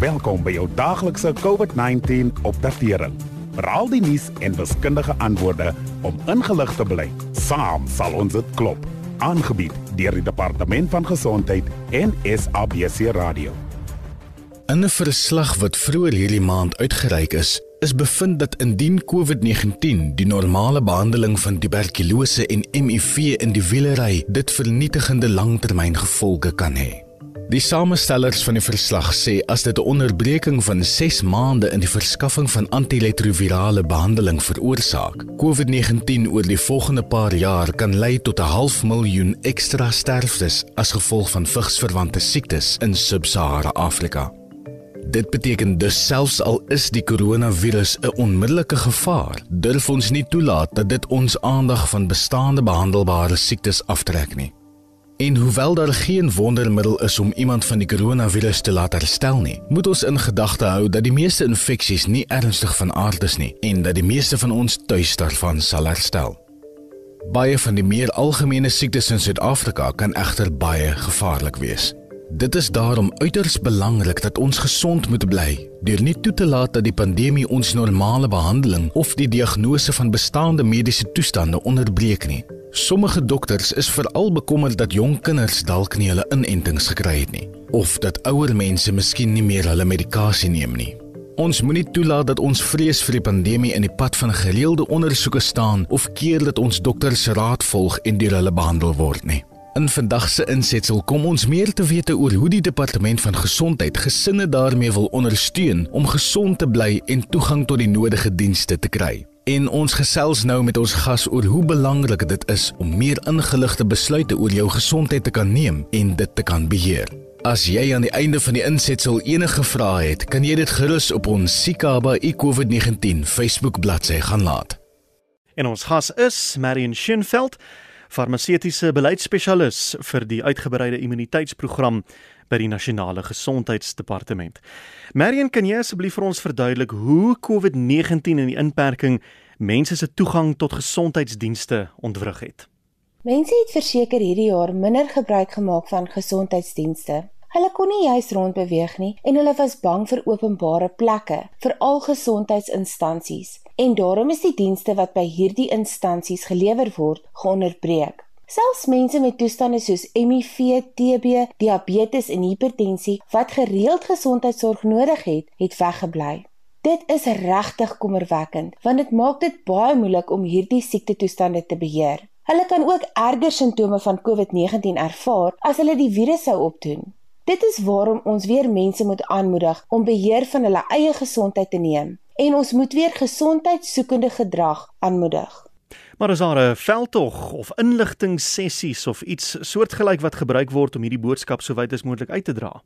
Welkom by jou daaglikse COVID-19 opdatering. Veral die nuus en wiskundige antwoorde om ingelig te bly. Saam sal ons dit klop. Aangebied deur die Departement van Gesondheid en SABC Radio. In 'n verslag wat vroeër hierdie maand uitgereik is, is bevind dat indien COVID-19 die normale behandeling van tuberkulose en HIV in die wielery dit vernietigende langtermyngevolge kan hê. Die samestellers van die verslag sê as dit 'n onderbreking van 6 maande in die verskaffing van antiretrovirale behandeling veroorsaak, COVID-19 oor die volgende paar jaar kan lei tot 'n half miljoen ekstra sterftes as gevolg van vigsverwante siektes in Sub-Sahara Afrika. Dit beteken dus selfs al is die koronavirus 'n onmiddellike gevaar, durf ons nie toelaat dat dit ons aandag van bestaande behandelbare siektes aftrek nie. En hoewel daar geen wondermiddel is om iemand van die koronavirus te laat herstel nie, moet ons in gedagte hou dat die meeste infeksies nie ernstig van aard is nie en dat die meeste van ons tuis daarvan sal herstel. Baie van die meer algemene siektes in Suid-Afrika kan egter baie gevaarlik wees. Dit is daarom uiters belangrik dat ons gesond moet bly deur nie toe te laat dat die pandemie ons normale behandeling of die diagnose van bestaande mediese toestande onderbreek nie. Sommige dokters is veral bekommerd dat jong kinders dalk nie hulle inentings gekry het nie of dat ouer mense miskien nie meer hulle medikasie neem nie. Ons moenie toelaat dat ons vrees vir die pandemie in die pad van gereelde ondersoeke staan of keer dat ons dokters se raad volg en deur hulle behandel word nie. In vandag se insetsel kom ons meer te wete oor hoe die departement van gesondheid gesinne daarmee wil ondersteun om gesond te bly en toegang tot die nodige dienste te kry. En ons gesels nou met ons gas oor hoe belangrik dit is om meer ingeligte besluite oor jou gesondheid te kan neem en dit te kan beheer. As jy aan die einde van die insetsel enige vrae het, kan jy dit gerus op ons Sikaba COVID-19 Facebook bladsy gaan laat. En ons gas is Marion Schenveld, farmaseutiese beleidsspesialis vir die uitgebreide immuniteitsprogram by die Nasionale Gesondheidsdepartement. Marion, kan jy asseblief vir ons verduidelik hoe COVID-19 en die inperking mense se toegang tot gesondheidsdienste ontwrig het? Mense het verseker hierdie jaar minder gebruik gemaak van gesondheidsdienste. Hulle kon nie juis rondbeweeg nie en hulle was bang vir openbare plekke, veral gesondheidsinstansies. En daarom is die dienste wat by hierdie instansies gelewer word, geonderbreek. Selfs mense met toestande soos HIV, TB, diabetes en hipertensie wat gereeld gesondheidsorg nodig het, het weggebly. Dit is regtig kommerwekkend want dit maak dit baie moeilik om hierdie siektetoestande te beheer. Hulle kan ook erger simptome van COVID-19 ervaar as hulle die virus sou opdoen. Dit is waarom ons weer mense moet aanmoedig om beheer van hulle eie gesondheid te neem en ons moet weer gesondheidsoekende gedrag aanmoedig. Maar is daar 'n veldtog of inligtingssessies of iets soortgelyk wat gebruik word om hierdie boodskap so wyd as moontlik uit te dra?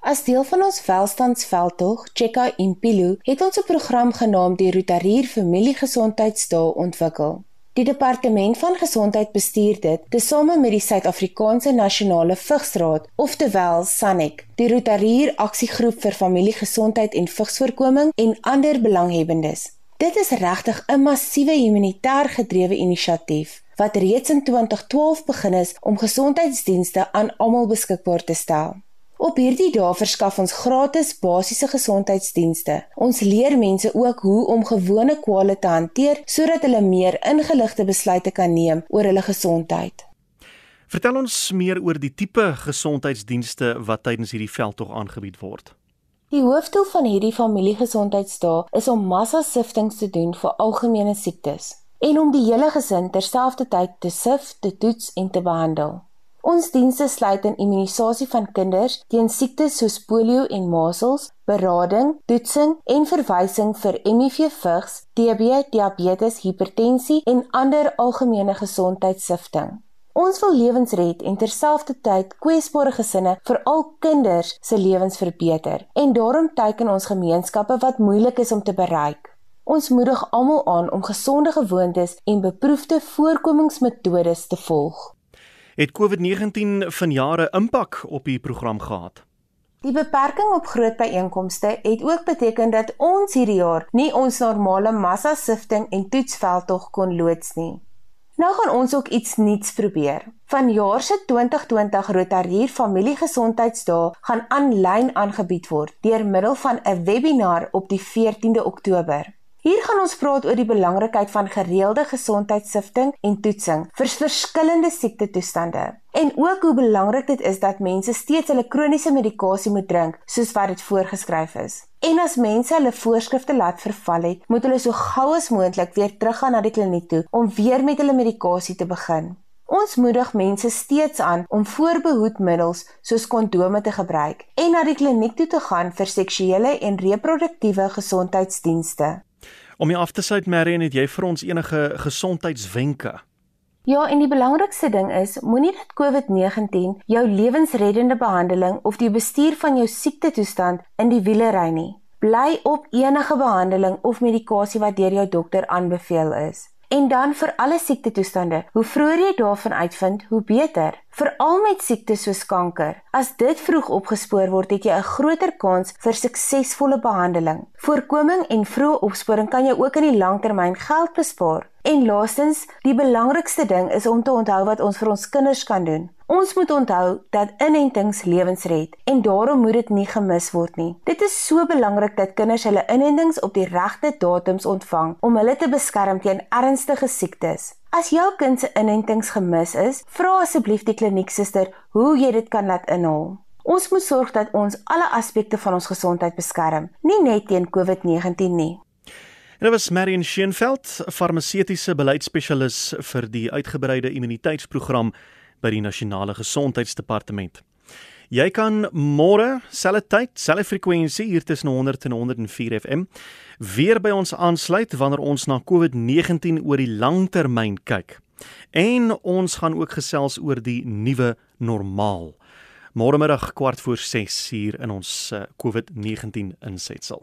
As deel van ons velstandsveldtog, Checka Impilo, het ons 'n program genaamd die Rotarier Familiegesondheidsdae ontwikkel. Die departement van gesondheid bestuur dit tesame met die Suid-Afrikaanse Nasionale Vigsraad, oftewel SANEC, die Rotarier Aksiegroep vir Familiegesondheid en Vigsvoorkoming en ander belanghebbendes. Dit is regtig 'n massiewe humanitêr gedrewe inisiatief wat reeds in 2012 begin is om gesondheidsdienste aan almal beskikbaar te stel. Op hierdie dae verskaf ons gratis basiese gesondheidsdienste. Ons leer mense ook hoe om gewone kwale te hanteer sodat hulle meer ingeligte besluite kan neem oor hulle gesondheid. Vertel ons meer oor die tipe gesondheidsdienste wat tydens hierdie veldtog aangebied word. Die hoofdoel van hierdie familiegesondheidsdae is om massasiftings te doen vir algemene siektes en om die hele gesin terselfdertyd te sif, te toets en te behandel. Ons dienste sluit in immunisasie van kinders teen siektes soos polio en masels, berading, toetsing en verwysing vir HIV vigs, TB, diabetes, hipertensie en ander algemene gesondheidssifting. Ons wil lewens red en terselfdertyd kwesbare gesinne, veral kinders, se lewens verbeter. En daarom teiken ons gemeenskappe wat moeilik is om te bereik. Ons moedig almal aan om gesonde gewoontes en beproefde voorkomingsmetodes te volg. Het COVID-19 van jare impak op u program gehad? Die beperking op groot byeenkomste het ook beteken dat ons hierdie jaar nie ons normale massa sifting en toetsveldtog kon loods nie. Nou gaan ons ook iets nuuts probeer. Vanjaar se 2020 Rotarier Familiegesondheidsdae gaan aanlyn aangebied word deur middel van 'n webinar op die 14de Oktober. Hier gaan ons praat oor die belangrikheid van gereelde gesondheidssifting en toetsing vir verskillende siektetoestande en ook hoe belangrik dit is dat mense steeds hulle kroniese medikasie moet drink soos wat dit voorgeskryf is. En as mense hulle voorskrifte laat verval het, moet hulle so gou as moontlik weer teruggaan na die kliniek toe om weer met hulle medikasie te begin. Ons moedig mense steeds aan om voorbehoedmiddels soos kondome te gebruik en na die kliniek toe te gaan vir seksuele en reproduktiewe gesondheidsdienste. Om jy af te sluit Marion, het jy vir ons enige gesondheidswenke? Ja, en die belangrikste ding is, moenie dat COVID-19 jou lewensreddende behandeling of die bestuur van jou siektetoestand in die wiele ry nie. Bly op enige behandeling of medikasie wat deur jou dokter aanbeveel is. En dan vir alle siektetoestande, hoe vroeër jy daarvan uitvind, hoe beter. Veral met siektes soos kanker. As dit vroeg opgespoor word, het jy 'n groter kans vir suksesvolle behandeling. Voorkoming en vroeë opsporing kan jou ook in die langtermyn geld bespaar. En laastens, die belangrikste ding is om te onthou wat ons vir ons kinders kan doen. Ons moet onthou dat inentings lewens red en daarom moet dit nie gemis word nie. Dit is so belangrik dat kinders hulle inentings op die regte datums ontvang om hulle te beskerm teen ernstige siektes. As jou kind se inentings gemis is, vra asseblief die klinieksuster hoe jy dit kan laat inhaal. Ons moet sorg dat ons alle aspekte van ons gesondheid beskerm, nie net teen COVID-19 nie. En dit was Marion Scheenveld, farmaseutiese beleidsspesialis vir die uitgebreide immuniteitsprogram by die Nasionale Gesondheidsdepartement. Jy kan môre selfe tyd, selfe frekwensie hier tussen 100 en 104 FM weer by ons aansluit wanneer ons na COVID-19 oor die langtermyn kyk. En ons gaan ook gesels oor die nuwe normaal. Môre middag kwart voor 6 hier in ons uh, COVID-19 insetsel.